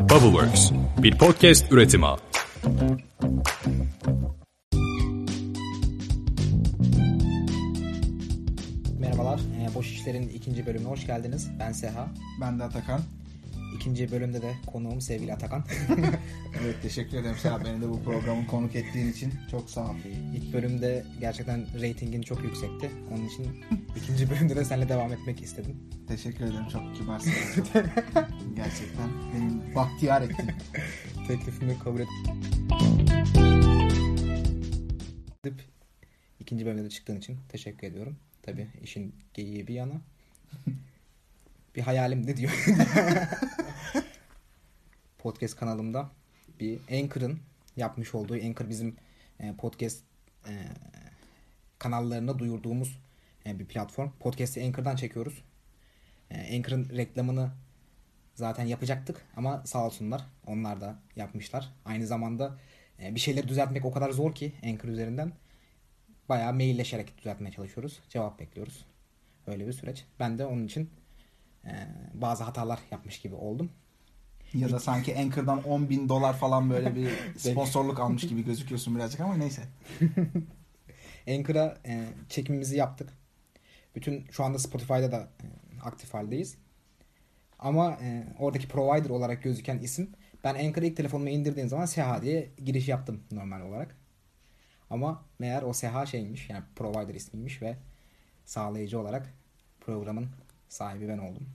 Bubbleworks, bir podcast üretimi. Merhabalar, e, Boş İşler'in ikinci bölümüne hoş geldiniz. Ben Seha. Ben de Atakan. İkinci bölümde de konuğum sevgili Atakan. Evet teşekkür ederim Seha beni de bu programın konuk ettiğin için çok sağ ol. İlk bölümde gerçekten reytingin çok yüksekti. Onun için ikinci bölümde de seninle devam etmek istedim. Teşekkür ederim çok kibarsın. Gerçekten beni bahtiyar ettin. Teklifimi kabul edip ikinci bölümde de çıktığın için teşekkür ediyorum. Tabii işin geyiği bir yana. Bir hayalim ne diyor? podcast kanalımda bir Anchor'ın yapmış olduğu Anchor bizim e, podcast e, kanallarına duyurduğumuz e, bir platform. Podcast'i Anchor'dan çekiyoruz. Anchor'ın reklamını zaten yapacaktık ama sağ olsunlar onlar da yapmışlar. Aynı zamanda bir şeyleri düzeltmek o kadar zor ki Anchor üzerinden bayağı mailleşerek düzeltmeye çalışıyoruz. Cevap bekliyoruz. Öyle bir süreç. Ben de onun için bazı hatalar yapmış gibi oldum. Ya da sanki Anchor'dan 10 bin dolar falan böyle bir sponsorluk almış gibi gözüküyorsun birazcık ama neyse. Anchor'a e, çekimimizi yaptık. Bütün şu anda Spotify'da da e, aktif haldeyiz. Ama e, oradaki provider olarak gözüken isim ben Anchor'ı ilk telefonuma indirdiğim zaman Seha diye giriş yaptım normal olarak. Ama meğer o Seha şeymiş yani provider ismiymiş ve sağlayıcı olarak programın sahibi ben oldum.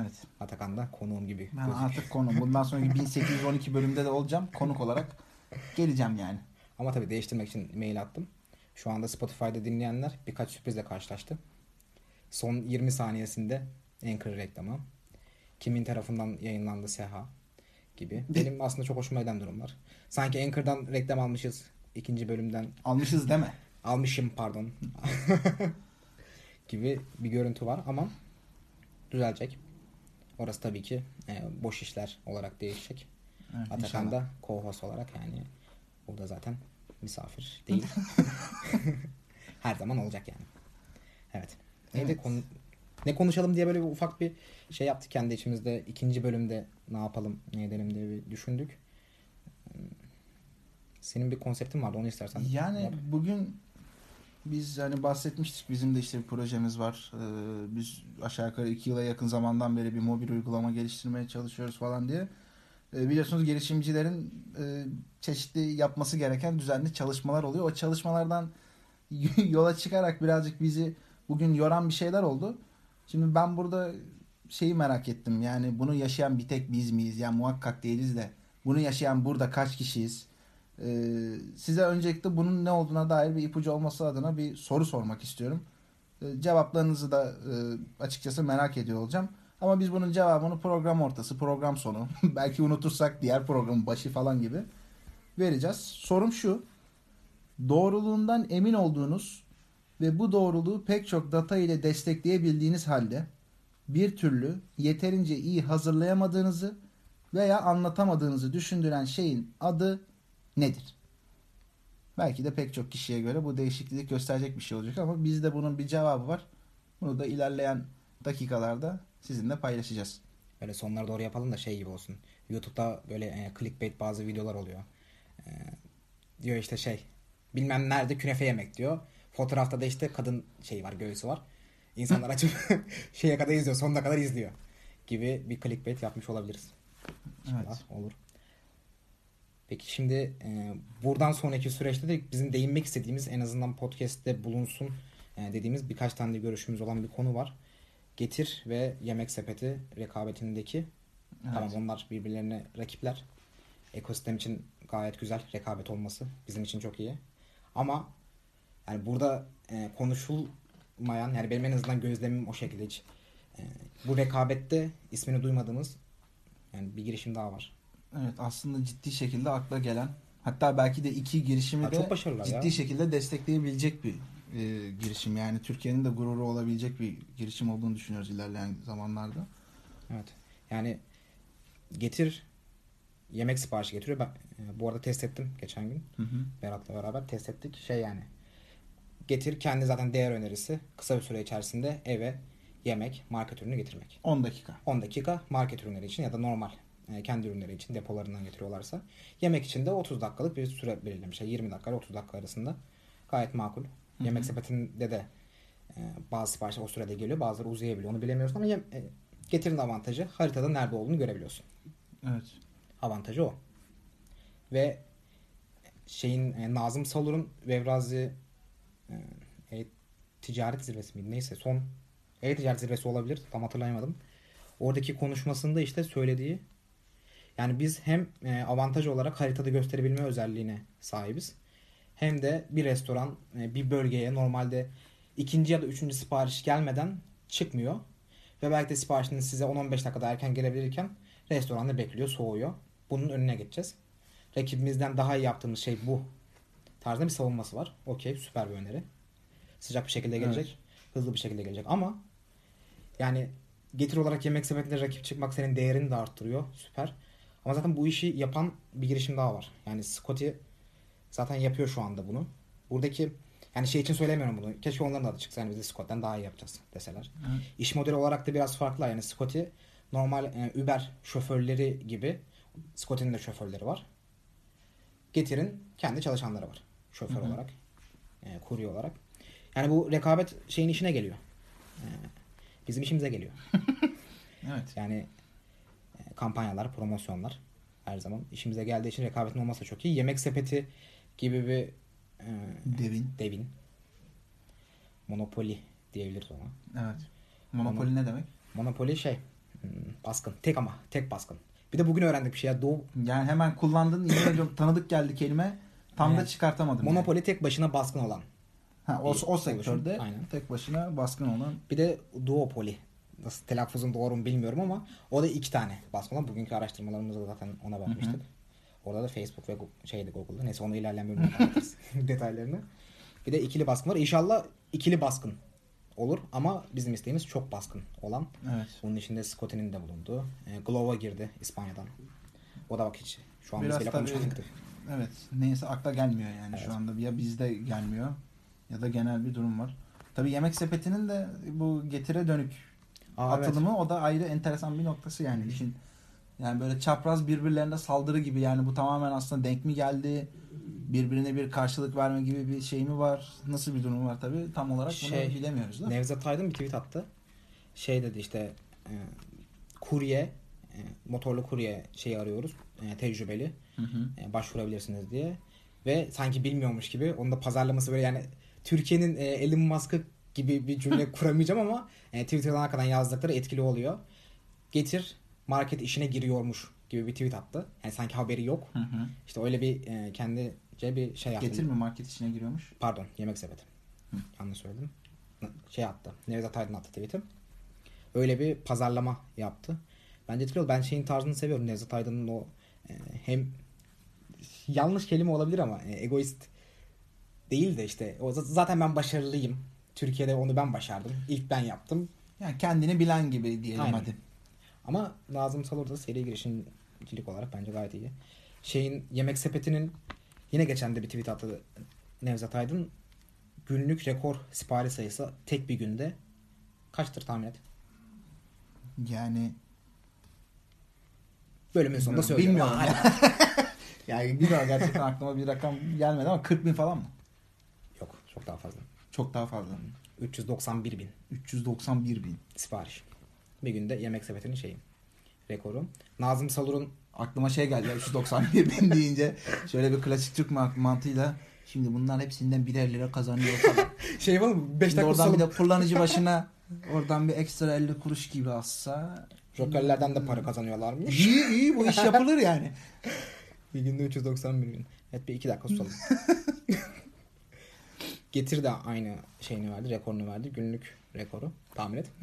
Evet. Atakan da konuğum gibi Ben gözüküyor. artık konum. Bundan sonraki 1812 bölümde de olacağım. Konuk olarak geleceğim yani. Ama tabii değiştirmek için mail attım. Şu anda Spotify'da dinleyenler birkaç sürprizle karşılaştı. Son 20 saniyesinde Anchor reklamı. Kimin tarafından yayınlandı Seha gibi. Benim aslında çok hoşuma giden durumlar. Sanki Anchor'dan reklam almışız ikinci bölümden. Almışız deme. Almışım pardon. gibi bir görüntü var ama düzelecek. Orası tabii ki e, boş işler olarak değişecek. Evet, Atakan inşallah. da co-host olarak yani o da zaten misafir değil. Her zaman olacak yani. Evet. Neydi Evet. konu ne konuşalım diye böyle bir ufak bir şey yaptık kendi içimizde. ikinci bölümde ne yapalım, ne edelim diye bir düşündük. Hmm. Senin bir konseptin vardı onu istersen. Yani yap. bugün biz hani bahsetmiştik bizim de işte bir projemiz var. Ee, biz aşağı yukarı iki yıla yakın zamandan beri bir mobil uygulama geliştirmeye çalışıyoruz falan diye. Ee, biliyorsunuz girişimcilerin e, çeşitli yapması gereken düzenli çalışmalar oluyor. O çalışmalardan yola çıkarak birazcık bizi bugün yoran bir şeyler oldu. Şimdi ben burada şeyi merak ettim. Yani bunu yaşayan bir tek biz miyiz? Yani muhakkak değiliz de. Bunu yaşayan burada kaç kişiyiz? Ee, size öncelikle bunun ne olduğuna dair bir ipucu olması adına bir soru sormak istiyorum. Ee, cevaplarınızı da e, açıkçası merak ediyor olacağım. Ama biz bunun cevabını program ortası, program sonu, belki unutursak diğer programın başı falan gibi vereceğiz. Sorum şu. Doğruluğundan emin olduğunuz ve bu doğruluğu pek çok data ile destekleyebildiğiniz halde bir türlü yeterince iyi hazırlayamadığınızı veya anlatamadığınızı düşündüren şeyin adı nedir? Belki de pek çok kişiye göre bu değişiklik gösterecek bir şey olacak ama bizde bunun bir cevabı var. Bunu da ilerleyen dakikalarda sizinle paylaşacağız. Böyle sonlara doğru yapalım da şey gibi olsun. YouTube'da böyle e, clickbait bazı videolar oluyor. E, diyor işte şey bilmem nerede künefe yemek diyor. Fotoğrafta da işte kadın şeyi var göğsü var. İnsanlar açıp şeye kadar izliyor sonuna kadar izliyor. Gibi bir clickbait yapmış olabiliriz. İnşallah Evet. olur. Peki şimdi e, buradan sonraki süreçte de bizim değinmek istediğimiz en azından podcast'te bulunsun e, dediğimiz birkaç tane de görüşümüz olan bir konu var. Getir ve yemek sepeti rekabetindeki Evet. tamam onlar birbirlerine rakipler. Ekosistem için gayet güzel rekabet olması bizim için çok iyi. Ama yani burada e, konuşulmayan yani benim en azından gözlemim o şekilde hiç. E, bu rekabette ismini duymadığımız yani bir girişim daha var. Evet aslında ciddi şekilde akla gelen hatta belki de iki girişimi Ha, de ciddi ya. şekilde destekleyebilecek bir e, girişim. Yani Türkiye'nin de gururu olabilecek bir girişim olduğunu düşünüyoruz ilerleyen zamanlarda. Evet. Yani getir yemek siparişi getiriyor. Ben e, bu arada test ettim geçen gün. Hı hı. Berat'la beraber test ettik. Şey yani getir kendi zaten değer önerisi kısa bir süre içerisinde eve yemek, market ürünü getirmek. 10 dakika. 10 dakika market ürünleri için ya da normal kendi ürünleri için depolarından getiriyorlarsa. Yemek için de 30 dakikalık bir süre belirlemişler. 20 dakika ile 30 dakika arasında. Gayet makul. hı. Yemek sepetinde de e, bazı siparişler o sürede geliyor. Bazıları uzayabiliyor. Onu bilemiyoruz ama e, getirin avantajı haritada nerede olduğunu görebiliyorsun. Evet. Avantajı o. Ve şeyin e, Nazım Salur'un Vevrazi e, e, ticaret zirvesi miydi? Neyse son e-ticaret zirvesi olabilir. Tam hatırlayamadım. Oradaki konuşmasında işte söylediği yani biz hem e, avantaj olarak haritada gösterebilme özelliğine sahibiz. Hem de bir restoran e, bir bölgeye normalde ikinci ya da üçüncü sipariş gelmeden çıkmıyor. Ve belki de siparişiniz size 10-15 dakikada erken gelebilirken restoranda bekliyor, soğuyor. Bunun önüne geçeceğiz. Rakibimizden daha iyi yaptığımız şey bu tarzda bir savunması var. Okey süper bir öneri. Sıcak bir şekilde gelecek. Hızlı bir şekilde gelecek ama yani getir olarak yemek sepetine rakip çıkmak senin değerini de arttırıyor. Süper. Ama zaten bu işi yapan bir girişim daha var. Yani Scotty zaten yapıyor şu anda bunu. Buradaki yani şey için söylemiyorum bunu. Keşke onların da adı çıksa. Yani biz de Scott'tan daha iyi yapacağız deseler. Evet. İş modeli olarak da biraz farklı. Yani Scotty normal e, Uber şoförleri gibi Scotty'nin de şoförleri var. Getir'in kendi çalışanları var. Şoför Hı hı. olarak. E, kurye olarak. Yani bu rekabet şeyin işine geliyor. E, bizim işimize geliyor. Evet. Yani kampanyalar, promosyonlar her zaman işimize geldiği için rekabetin olması da çok iyi. Yemek sepeti gibi bir e, Devin. devin. Monopoly diyebiliriz ona. Evet. Monopoly ne demek? Monopoly şey hmm, baskın. Tek ama tek baskın. Bir de bugün öğrendik bir şey ya. Doğu, Yani hemen kullandın. Yemin tanıdık geldi kelime. Tam da Evet. çıkartamadım. yani. Monopoly tek başına baskın olan. Ha, o, o sektörde. Aynen. tek başına baskın olan. Bir de duopoly. Nasıl telaffuzum doğru mu bilmiyorum ama o da iki tane baskın olan. Bugünkü araştırmalarımızda da zaten ona bakmıştık. Orada da Facebook ve şeydi Google'da. Neyse onu ilerleyen bölümde detaylarını. Bir de ikili baskın var. İnşallah ikili baskın olur ama bizim isteğimiz çok baskın olan. Evet. Bunun içinde Scotty'nin de bulunduğu. E, Glova girdi İspanya'dan. O da bak hiç şu an Biraz bizle tabii- konuşmadık. Evet. Neyse akla gelmiyor yani Evet. şu anda. Ya bizde gelmiyor ya da genel bir durum var. Tabii yemek sepetinin de bu getire dönük Aa, evet. atılımı o da ayrı enteresan bir noktası yani işin. Yani böyle çapraz birbirlerine saldırı gibi yani bu tamamen aslında denk mi geldi? Birbirine bir karşılık verme gibi bir şey mi var? Nasıl bir durum var tabii tam olarak bunu Şey, bilemiyoruz da. Nevzat Aydın bir tweet attı. Şey dedi işte e, kurye e, motorlu kurye şeyi arıyoruz. E, tecrübeli. Hı hı. e, başvurabilirsiniz diye. Ve sanki bilmiyormuş gibi onun da pazarlaması böyle yani Türkiye'nin e, Elon Musk'ı gibi bir cümle kuramayacağım ama e, Twitter'dan hakikaten yazdıkları etkili oluyor. Getir market işine giriyormuş gibi bir tweet attı. Yani sanki haberi yok. Hı hı. İşte öyle bir e, kendince bir şey yaptı. Getir mi market içine giriyormuş? Pardon yemek sepeti. Hı. Yanlış söyledim. Şey attı. Nevzat Aydın attı tweet'i. Öyle bir pazarlama yaptı. Bence etkili oldu. Ben şeyin tarzını seviyorum. Nevzat Aydın'ın o e, hem yanlış kelime olabilir ama e, egoist değil de işte o zaten ben başarılıyım. Türkiye'de onu ben başardım. İlk ben yaptım. Yani kendini bilen gibi diyelim Aynen. hadi. Ama Nazım Salur da seri girişimcilik olarak bence gayet iyi. Şeyin Yemek Sepeti'nin yine geçen de bir tweet attı Nevzat Aydın. Günlük rekor sipariş sayısı tek bir günde kaçtır tahmin et? Yani Bölümün sonunda söylüyorum. bilmiyorum. Aa, yani bilmiyorum gerçekten aklıma bir rakam gelmedi ama 40 bin falan mı? Yok çok daha fazla. Çok daha fazla. 391 bin 391 bin. sipariş. Bir günde Yemek Sepeti'nin şeyi. Rekoru. Nazım Salur'un Aklıma şey geldi ya 391 bin deyince şöyle bir klasik Türk ma- mantığıyla şimdi bunlar hepsinden birer lira kazanıyor falan. şey var mı? 5 Şimdi dakika oradan bir salıp de kullanıcı başına oradan bir ekstra 50 kuruş gibi assa jokerlerden de para kazanıyorlarmış. iyi iyi bu iş yapılır yani. Bir günde 391 bin. Evet bir iki dakika susalım. Getir de aynı şeyini verdi, rekorunu verdi. Günlük rekoru. Tahmin et.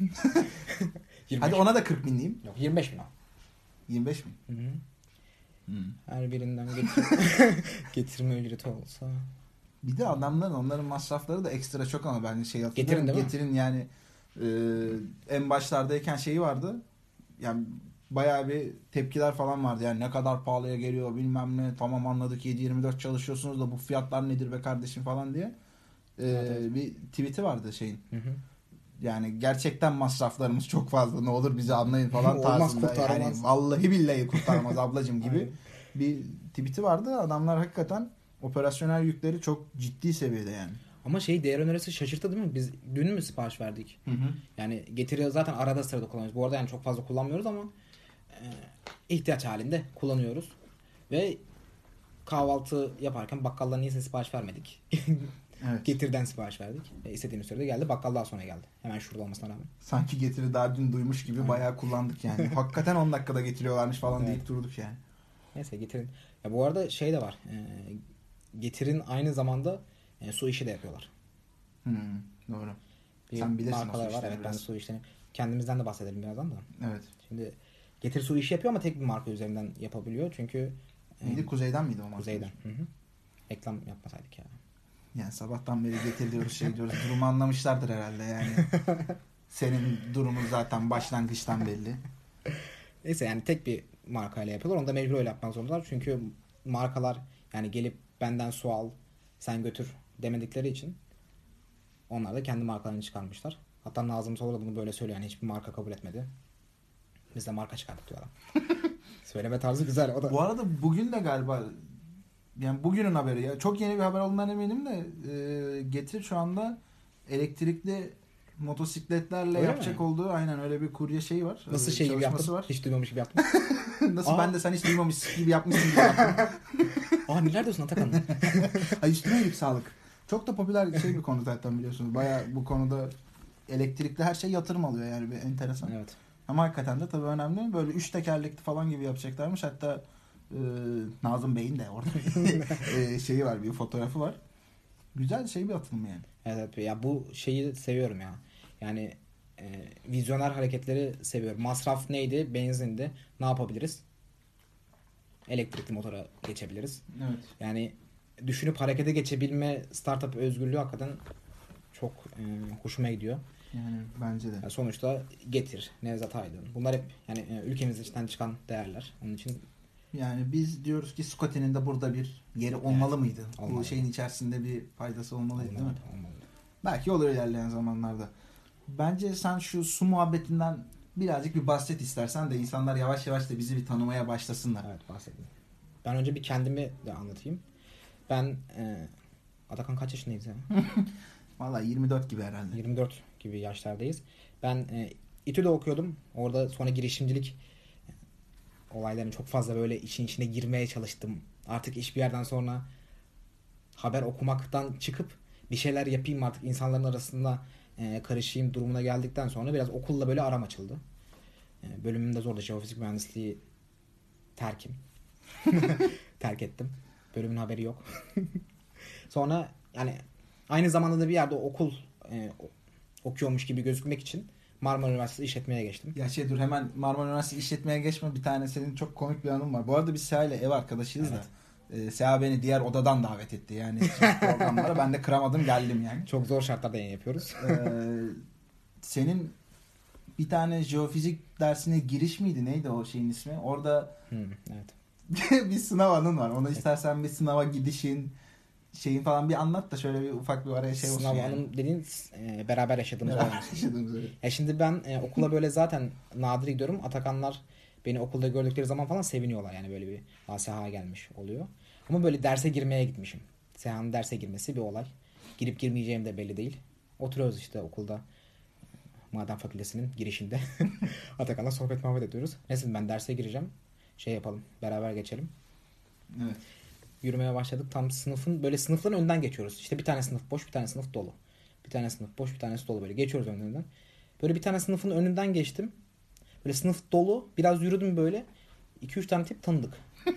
25. Hadi ona da 40 bin diyeyim. Yok 25 bin o. 25 mi? Hı hı. Hı. Her birinden getir getirme ücreti olsa. Bir de adamların onların masrafları da ekstra çok ama ben şey hatırlıyorum. Getirin değil mi? Getirin yani e, en başlardayken şeyi vardı. Yani bayağı bir tepkiler falan vardı. Yani ne kadar pahalıya geliyor bilmem ne. Tamam anladık 7-24 çalışıyorsunuz da bu fiyatlar nedir be kardeşim falan diye. E, Evet, evet. Bir tweet'i vardı şeyin. Hı hı. yani gerçekten masraflarımız çok fazla ne olur bizi anlayın falan Olmaz, tarzında. kurtaramaz. Yani vallahi billahi kurtaramaz ablacım gibi bir tweet'i vardı. Adamlar hakikaten operasyonel yükleri çok ciddi seviyede yani. Ama şey değer önerisi şaşırttı değil mi? Biz dün mü sipariş verdik? Hı hı. Yani getiri zaten arada sırada kullanıyoruz. Bu arada yani çok fazla kullanmıyoruz ama e, ihtiyaç halinde kullanıyoruz. Ve kahvaltı yaparken bakkaldan niyeyse sipariş vermedik. Evet. Getirden sipariş verdik. E, istediğimiz sürede geldi. Bakkal daha sonra geldi. Hemen şurada olmasına rağmen. Sanki getiri daha dün duymuş gibi Aynen. bayağı kullandık yani. Hakikaten 10 dakikada getiriyorlarmış falan Evet. deyip durduk yani. Neyse getirin. Ya bu arada şey de var. E, getirin aynı zamanda e, su işi de yapıyorlar. Hmm, doğru. Bir Sen bilirsin o su var. Evet ben biraz. su işlerini. Kendimizden de bahsedelim birazdan da. Evet. Şimdi Getir su işi yapıyor ama tek bir marka üzerinden yapabiliyor. Çünkü e, Neydi? Kuzeyden miydi o marka? Kuzeyden. Hı hı. Reklam yapmasaydık ya. Yani sabahtan beri getir diyoruz şey diyoruz. Durumu anlamışlardır herhalde yani. Senin durumun zaten başlangıçtan belli. Neyse yani tek bir markayla yapıyorlar. Onu da mecbur öyle yapmak zorundalar. Çünkü markalar yani gelip benden su al, sen götür demedikleri için onlar da kendi markalarını çıkarmışlar. Hatta Nazım Soğur da bunu böyle söylüyor. Yani hiçbir marka kabul etmedi. Biz de marka çıkarttık diyor adam. Söyleme tarzı güzel. O da Bu arada bugün de galiba yani bugünün haberi ya. Çok yeni bir haber olduğundan eminim de e, Getir şu anda elektrikli motosikletlerle Öyle yapacak mi? olduğu aynen öyle bir kurye şeyi var. nasıl şey gibi yaptın? var. Hiç duymamış gibi yaptın. Nasıl Aa. ben de sen hiç duymamış gibi yapmışsın gibi yaptım. Aa neler diyorsun Atakan? Ay üstüne iyilik sağlık. Çok da popüler şey bir konu zaten biliyorsunuz. Baya bu konuda elektrikli her şey yatırım alıyor yani bir enteresan. evet. Ama hakikaten de tabii önemli. Böyle üç tekerlekli falan gibi yapacaklarmış. Hatta e, Nazım Bey'in de orada e, şeyi var bir fotoğrafı var. Güzel şey bir atılım yani. Evet, ya bu şeyi seviyorum ya. Yani e, vizyoner hareketleri seviyorum. Masraf neydi? Benzindi. Ne yapabiliriz? Elektrikli motora geçebiliriz. Evet. Yani düşünüp harekete geçebilme startup özgürlüğü hakikaten çok e, hoşuma gidiyor. Yani bence de. Yani sonuçta Getir, Nevzat Aydın. Bunlar hep yani e, ülkemiz içinden çıkan değerler. Onun için Yani biz diyoruz ki Scotty'nin de burada bir yeri olmalı mıydı? Bu olmalı. şeyin içerisinde bir faydası olmalıydı değil mi? olmalı, olmalı. Belki olur ilerleyen zamanlarda. Bence sen şu su muhabbetinden birazcık bir bahset istersen de insanlar yavaş yavaş da bizi bir tanımaya başlasınlar. Evet bahsedeyim. Ben önce bir kendimi de anlatayım. Ben e, Atakan kaç yaşındayız ya? Vallahi 24 gibi herhalde. 24 gibi yaşlardayız. Ben e, İTÜ'de okuyordum. Orada sonra girişimcilik olaylarını çok fazla böyle işin içine girmeye çalıştım. Artık iş bir yerden sonra haber okumaktan çıkıp bir şeyler yapayım artık insanların arasında e, karışayım durumuna geldikten sonra biraz okulla böyle aram açıldı. E, bölümümde zordu. Jeofizik mühendisliği terkim. Terk ettim. Bölümün haberi yok. sonra yani aynı zamanda da bir yerde okul e, okuyormuş gibi gözükmek için Marmara Üniversitesi işletmeye geçtim. Ya şey dur hemen Marmara Üniversitesi işletmeye geçme bir tane senin çok komik bir anım var. Bu arada biz Seha ile ev arkadaşıyız Evet. da. E, Seha beni diğer odadan davet etti yani programlara. ben de kıramadım geldim yani. Çok zor şartlarda yayın yapıyoruz. Ee, senin bir tane jeofizik dersine giriş miydi? Neydi o şeyin ismi? Orada Hmm, evet. bir sınav anın var. Onu istersen bir sınava gidişin şeyin falan bir anlat da şöyle bir ufak bir araya şey olsun Sınav yani. dediğin e, beraber yaşadığımız. Beraber yaşadığımız öyle. E şimdi ben e, okula böyle zaten nadir gidiyorum. Atakanlar beni okulda gördükleri zaman falan seviniyorlar. Yani böyle bir ASH gelmiş oluyor. Ama böyle derse girmeye gitmişim. Seha'nın derse girmesi bir olay. Girip girmeyeceğim de belli değil. Oturuyoruz işte okulda. Maden fakültesinin girişinde. Atakan'la sohbet muhabbet ediyoruz. Neyse ben derse gireceğim. Şey yapalım. Beraber geçelim. Evet. Yürümeye başladık. Tam sınıfın böyle sınıfların önden geçiyoruz. İşte bir tane sınıf boş, bir tane sınıf dolu. Bir tane sınıf boş, bir tanesi dolu böyle. Geçiyoruz önünden. Böyle bir tane sınıfın önünden geçtim. Böyle sınıf dolu. Biraz yürüdüm böyle. 2-3 tane tip tanıdık.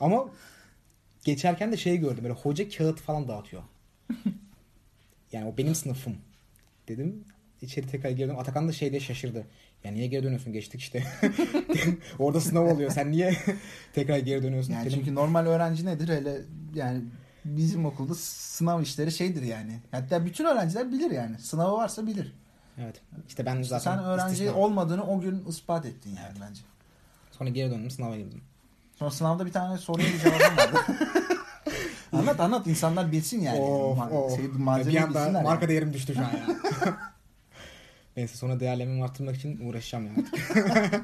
Ama geçerken de şey gördüm. Böyle hoca kağıt falan dağıtıyor. Yani o benim sınıfım. Dedim. İçeri tekrar girdim. Atakan da şeyde şaşırdı. Ya niye geri dönüyorsun? Geçtik işte. Orada sınav oluyor. Sen niye tekrar geri dönüyorsun? Yani Dedim, çünkü normal öğrenci nedir? Hele yani bizim okulda sınav işleri şeydir yani. Hatta bütün öğrenciler bilir yani. Sınavı varsa bilir. Evet. İşte ben zaten sen öğrenci istisna. olmadığını o gün ispat ettin yani bence. Sonra geri döndüm sınava girdim. Sonra sınavda bir tane soruya bir cevabım vardı. Anlat anlat insanlar bilsin yani. Of, of. şey, malzemeyi bir anda marka yani. değerim düştü şu an ya. Neyse sonra değerlememi arttırmak için uğraşacağım yani.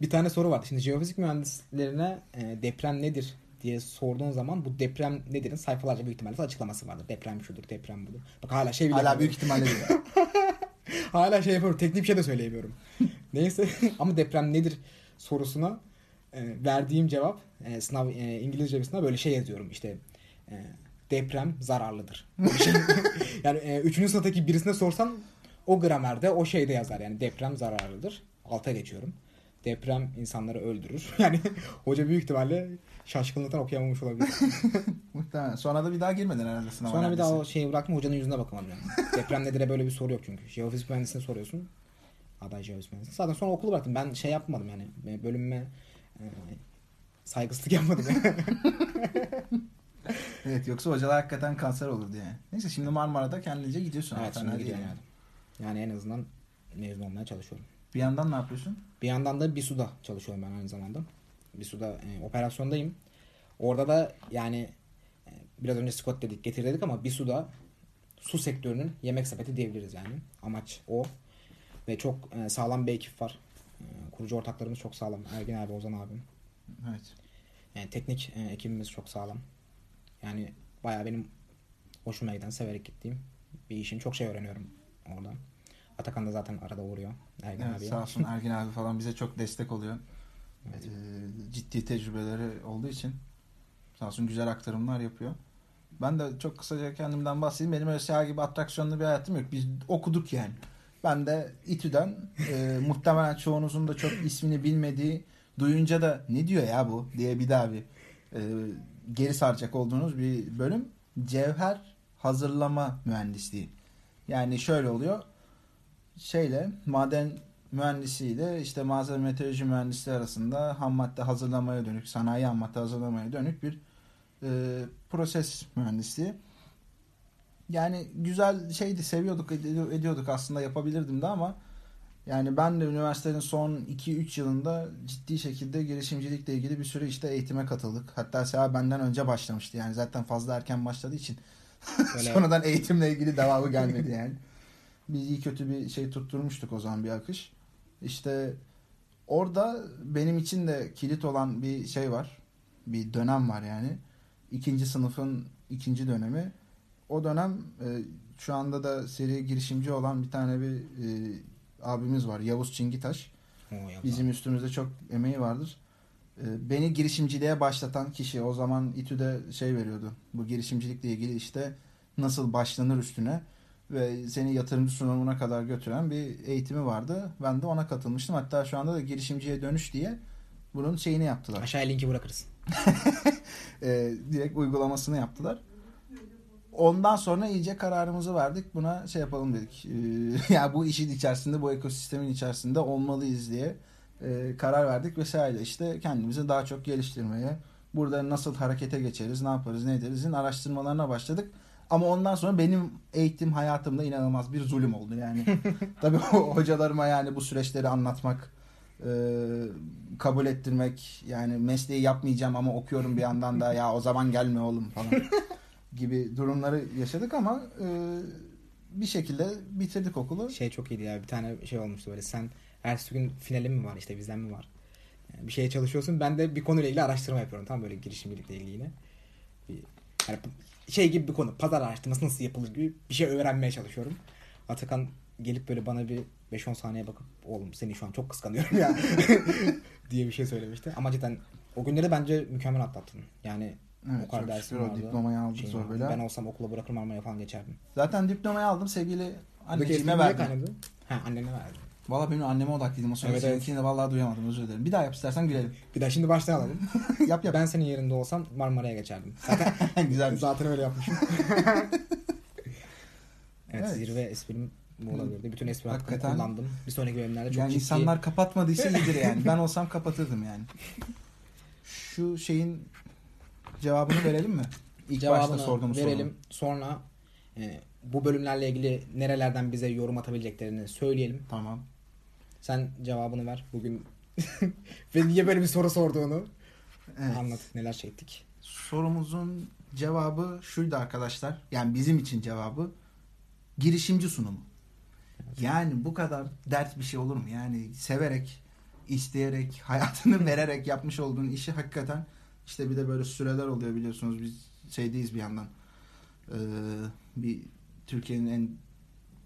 bir tane soru vardı. Şimdi jeofizik mühendislerine e, deprem nedir diye sorduğun zaman bu deprem nedir'in sayfalarca büyük ihtimalle açıklaması vardır. Deprem şudur, deprem budur. Bak hala şey bile Hala büyük ihtimalle. Hala şey yapıyorum. Teknik bir şey de söyleyemiyorum. Neyse ama deprem nedir sorusuna e, verdiğim cevap e, sınav e, İngilizce bir sınav böyle şey yazıyorum işte e, deprem zararlıdır. Bir şey- yani e, üçüncü sınıftaki birisine sorsan o gramerde o şeyde yazar yani deprem zararlıdır. Alta geçiyorum. Deprem insanları öldürür. Yani hoca büyük ihtimalle şaşkınlıktan okuyamamış olabilir. Muhtemelen. Sonra da bir daha girmedin herhalde sınava. Sonra bir daha o neredeyse. şeyi bıraktım hocanın yüzüne bakamadım yani. Deprem nedir'e böyle bir soru yok çünkü. Jeofizik mühendisine soruyorsun. Aday jeofizik mühendisi. Zaten sonra okulu bıraktım. Ben şey yapmadım yani. Bölümüme e, saygısızlık yapmadım. Yani. Evet yoksa hocalar hakikaten kanser olurdu yani. Neyse şimdi Marmara'da kendince gidiyorsun. evet şimdi gidiyorum yani. Yani. En azından mezun olmaya çalışıyorum. Bir yandan ne yapıyorsun? Bir yandan da BİSU'da çalışıyorum ben aynı zamanda. BİSU'da e, operasyondayım. Orada da yani e, biraz önce Scott dedik getir dedik ama BİSU'da su sektörünün yemek sepeti diyebiliriz yani. Amaç o. Ve çok e, sağlam bir ekip var. E, kurucu ortaklarımız çok sağlam. Ergin abi, Ozan abim. Evet. Yani teknik e, ekibimiz çok sağlam. Yani bayağı benim hoşuma giden, severek gittiğim bir işim. Çok şey öğreniyorum orada. Atakan da zaten arada uğruyor. Ergin Evet, abiye. sağ olsun Ergin abi falan bize çok destek oluyor. Evet. Ee, ciddi tecrübeleri olduğu için sağ olsun güzel aktarımlar yapıyor. Ben de çok kısaca kendimden bahsedeyim. Benim öyle seyahat gibi atraksiyonlu bir hayatım yok. Biz okuduk yani. Ben de İTÜ'den e, muhtemelen çoğunuzun da çok ismini bilmediği duyunca da ne diyor ya bu diye bir daha bir e, geri saracak olduğunuz bir bölüm. Cevher hazırlama mühendisliği. Yani şöyle oluyor. Şeyle maden mühendisiyle işte malzeme meteoroloji mühendisliği arasında ham madde hazırlamaya dönük, sanayi ham madde hazırlamaya dönük bir e, proses mühendisliği. Yani güzel şeydi, seviyorduk, ed- ediyorduk aslında yapabilirdim de ama yani ben de üniversitenin son 2-3 yılında ciddi şekilde girişimcilikle ilgili bir sürü işte eğitime katıldık. Hatta Seha benden önce başlamıştı yani zaten fazla erken başladığı için Böyle sonradan eğitimle ilgili devamı gelmedi yani. Biz iyi kötü bir şey tutturmuştuk o zaman bir akış. İşte orada benim için de kilit olan bir şey var. Bir dönem var yani. İkinci sınıfın ikinci dönemi. O dönem e, şu anda da seri girişimci olan bir tane bir e, abimiz var. Yavuz Çingitaş. O. Bizim üstümüzde çok emeği vardır. Ee, Beni girişimciliğe başlatan kişi o zaman İTÜ'de şey veriyordu. Bu girişimcilikle ilgili işte nasıl başlanır üstüne ve seni yatırımcı sunumuna kadar götüren bir eğitimi vardı. Ben de ona katılmıştım. Hatta şu anda da girişimciye dönüş diye bunun şeyini yaptılar. Aşağıya linki bırakırız. Ee, direkt uygulamasını yaptılar. Ondan sonra iyice kararımızı verdik. Buna şey yapalım dedik. Ee, ya bu işin içerisinde, bu ekosistemin içerisinde olmalıyız diye e, karar verdik vesaire. İşte kendimizi daha çok geliştirmeye, burada nasıl harekete geçeriz, ne yaparız, ne ederizin araştırmalarına başladık. Ama ondan sonra benim eğitim hayatımda inanılmaz bir zulüm oldu yani. Tabii o hocalarıma yani bu süreçleri anlatmak, e, kabul ettirmek, yani mesleği yapmayacağım ama okuyorum bir yandan da ya o zaman gelme oğlum falan gibi durumları yaşadık ama e, bir şekilde bitirdik okulu. Şey çok iyiydi ya. Bir tane şey olmuştu böyle. Sen ertesi gün finalin mi var işte bizden mi var? Yani bir şeye çalışıyorsun. Ben de bir konuyla ilgili araştırma yapıyorum. Tam böyle girişimcilikle ilgili yine. Bir, yani şey gibi bir konu. Pazar araştırması nasıl yapılır gibi bir şey öğrenmeye çalışıyorum. Atakan gelip böyle bana bir 5-10 saniye bakıp oğlum seni şu an çok kıskanıyorum ya diye bir şey söylemişti. Ama cidden o günleri bence mükemmel atlattın. Yani Evet, o kadar dersim vardı. diplomayı aldık Şeyim zor bela. Ben olsam okula bırakır Marmara'ya falan geçerdim. Zaten diplomayı aldım sevgili anneciğime verdim. Ha annene verdim. Valla benim anneme odaklıydım o sırada. Evet, evet. Seninkini de vallahi duyamadım özür dilerim. Bir daha yap istersen gülelim. Bir daha şimdi baştan alalım. yap yap. Ben senin yerinde olsam Marmara'ya geçerdim. Zaten Güzel. zaten öyle yapmışım. evet, Evet. zirve esprim bu olabilirdi. Bütün espri Hakikaten. kullandım. Bir sonraki bölümlerde çok yani ciddi... insanlar kapatmadıysa iyidir yani. Ben olsam kapatırdım yani. Şu şeyin cevabını verelim mi? İlk başta cevabını sorduğumuz verelim. Sonra e, bu bölümlerle ilgili nerelerden bize yorum atabileceklerini söyleyelim. Tamam. Sen cevabını ver bugün. Ve niye böyle bir soru sorduğunu Evet. anlat. Neler çektik. sorumuzun cevabı şuydu arkadaşlar. Yani bizim için cevabı girişimci sunumu. Yani bu kadar dert bir şey olur mu? Yani severek, isteyerek, hayatını vererek yapmış olduğun işi hakikaten işte bir de böyle süreler oluyor biliyorsunuz. Biz şeydeyiz bir yandan. Ee, bir Türkiye'nin en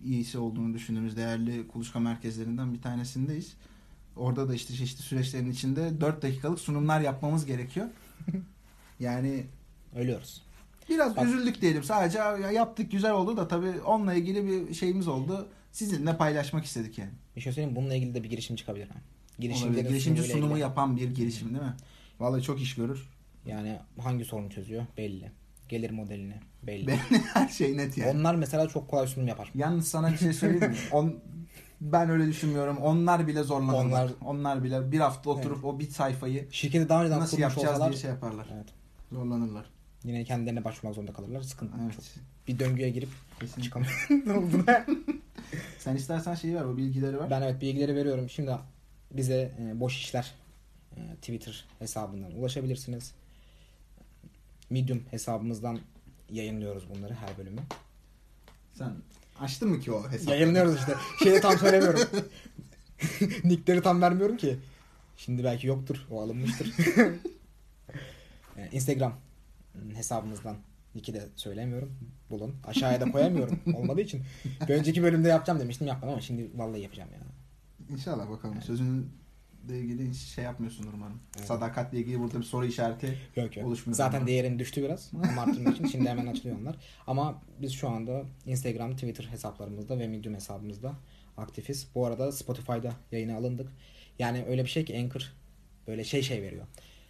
iyisi olduğunu düşündüğümüz değerli kuluçka merkezlerinden bir tanesindeyiz. Orada da işte çeşitli süreçlerin içinde 4 dakikalık sunumlar yapmamız gerekiyor. Yani Ölüyoruz. biraz Bak- üzüldük diyelim. Sadece ya yaptık güzel oldu da tabii onunla ilgili bir şeyimiz oldu. Sizinle paylaşmak istedik yani. Bir şey söyleyeyim bununla ilgili de bir girişim çıkabilir. Ha. Girişimci sunumuyla sunumu ilgili. yapan bir girişim değil mi? Vallahi çok iş görür. Yani hangi sorunu çözüyor belli. Gelir modelini belli. Ben her şey net yani. Onlar mesela çok kolay sunum yapar. Yalnız sana bir şey söyleyeyim mi? On, ben öyle düşünmüyorum. Onlar bile zorlanırlar. Onlar, Onlar- bile bir hafta oturup o bir sayfayı Şirketi daha önceden nasıl yapacağız olsalar diye şey yaparlar. evet, Zorlanırlar. yine kendilerine başvurmak zorunda kalırlar. Sıkıntı. Evet. Çok, bir döngüye girip Kesinlikle. çıkamıyor. ne oldu ne? Sen istersen şeyi ver, o bilgileri ver. Ben evet bilgileri veriyorum. Şimdi bize e, boş işler e, Twitter hesabından ulaşabilirsiniz. Medium hesabımızdan yayınlıyoruz bunları her bölümü. Sen açtın mı ki o hesabı? Yayınlıyoruz işte. Şeyi tam söylemiyorum. Nickleri tam vermiyorum ki. Şimdi belki yoktur. O alınmıştır. E, Instagram hesabımızdan Nick'i de söylemiyorum. Bulun. Aşağıya da koyamıyorum. Olmadığı için. Bir önceki bölümde yapacağım demiştim yapmam ama şimdi vallahi yapacağım ya. İnşallah bakalım. Evet. Sözünle ilgili hiç şey yapmıyorsundur umarım. Evet. Sadakatle ilgili burada bir soru işareti. Yok yok. Oluşmuyor Zaten ama. değerini düştü biraz. Ama arttırmak için şimdi hemen açılıyor onlar. Ama biz şu anda Instagram, Twitter hesaplarımızda ve Medium hesabımızda aktifiz. Bu arada Spotify'da yayına alındık. Yani öyle bir şey ki Anchor böyle şey şey veriyor.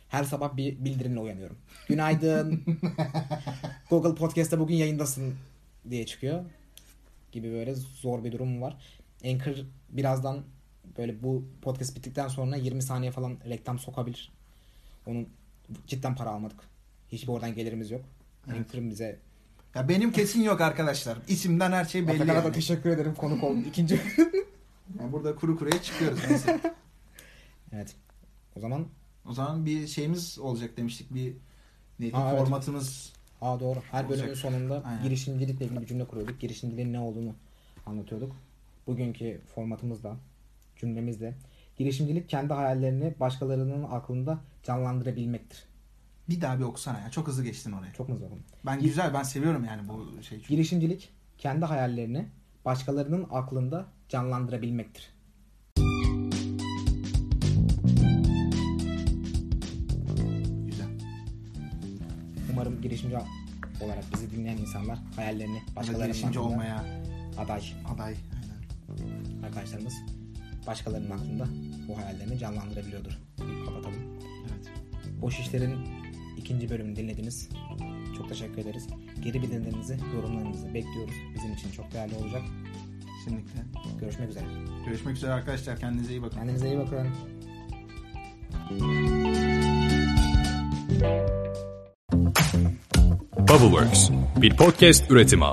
Her sabah bir bildirimle uyanıyorum. Günaydın. Google Podcast'ta bugün yayındasın diye çıkıyor. Gibi böyle zor bir durum var. Anchor birazdan böyle bu podcast bittikten sonra 20 saniye falan reklam sokabilir. Onun cidden para almadık. Hiçbir oradan gelirimiz yok. Evet. Anchor'ın bize Ya benim kesin yok arkadaşlar. İsimden her şey belli Atakan'a da yani. teşekkür ederim konuk oldun. İkinci. Yani burada kuru kuruya çıkıyoruz. Neyse. evet. O zaman o zaman bir şeyimiz olacak demiştik. Bir neydi? Aa, evet. Formatımız. aa doğru. Her bölümün Olacak. sonunda Aynen. girişimcilikle ilgili bir cümle kuruyorduk. Girişimciliğin ne olduğunu anlatıyorduk. Bugünkü formatımızda cümlemizde girişimcilik kendi hayallerini başkalarının aklında canlandırabilmektir. Bir daha bir okusana ya. Çok hızlı geçtin oraya. Çok mu zor? Ben güzel. Ben seviyorum yani bu şey. Girişimcilik kendi hayallerini başkalarının aklında canlandırabilmektir. Güzel. Umarım girişimci olarak bizi dinleyen insanlar hayallerini başkalarının girişimci aklında olmaya aday aday. Aynen. arkadaşlarımız başkalarının aklında bu hayallerini canlandırabiliyordur. Bir kapatalım. Evet. Boş işlerin ikinci bölümünü dinlediniz. Çok teşekkür ederiz. Geri bildirimlerinizi, yorumlarınızı bekliyoruz. Bizim için çok değerli olacak. Kesinlikle. Görüşmek üzere. Görüşmek üzere arkadaşlar. Kendinize iyi bakın. Kendinize iyi bakın. Bubbleworks bir podcast üretimi.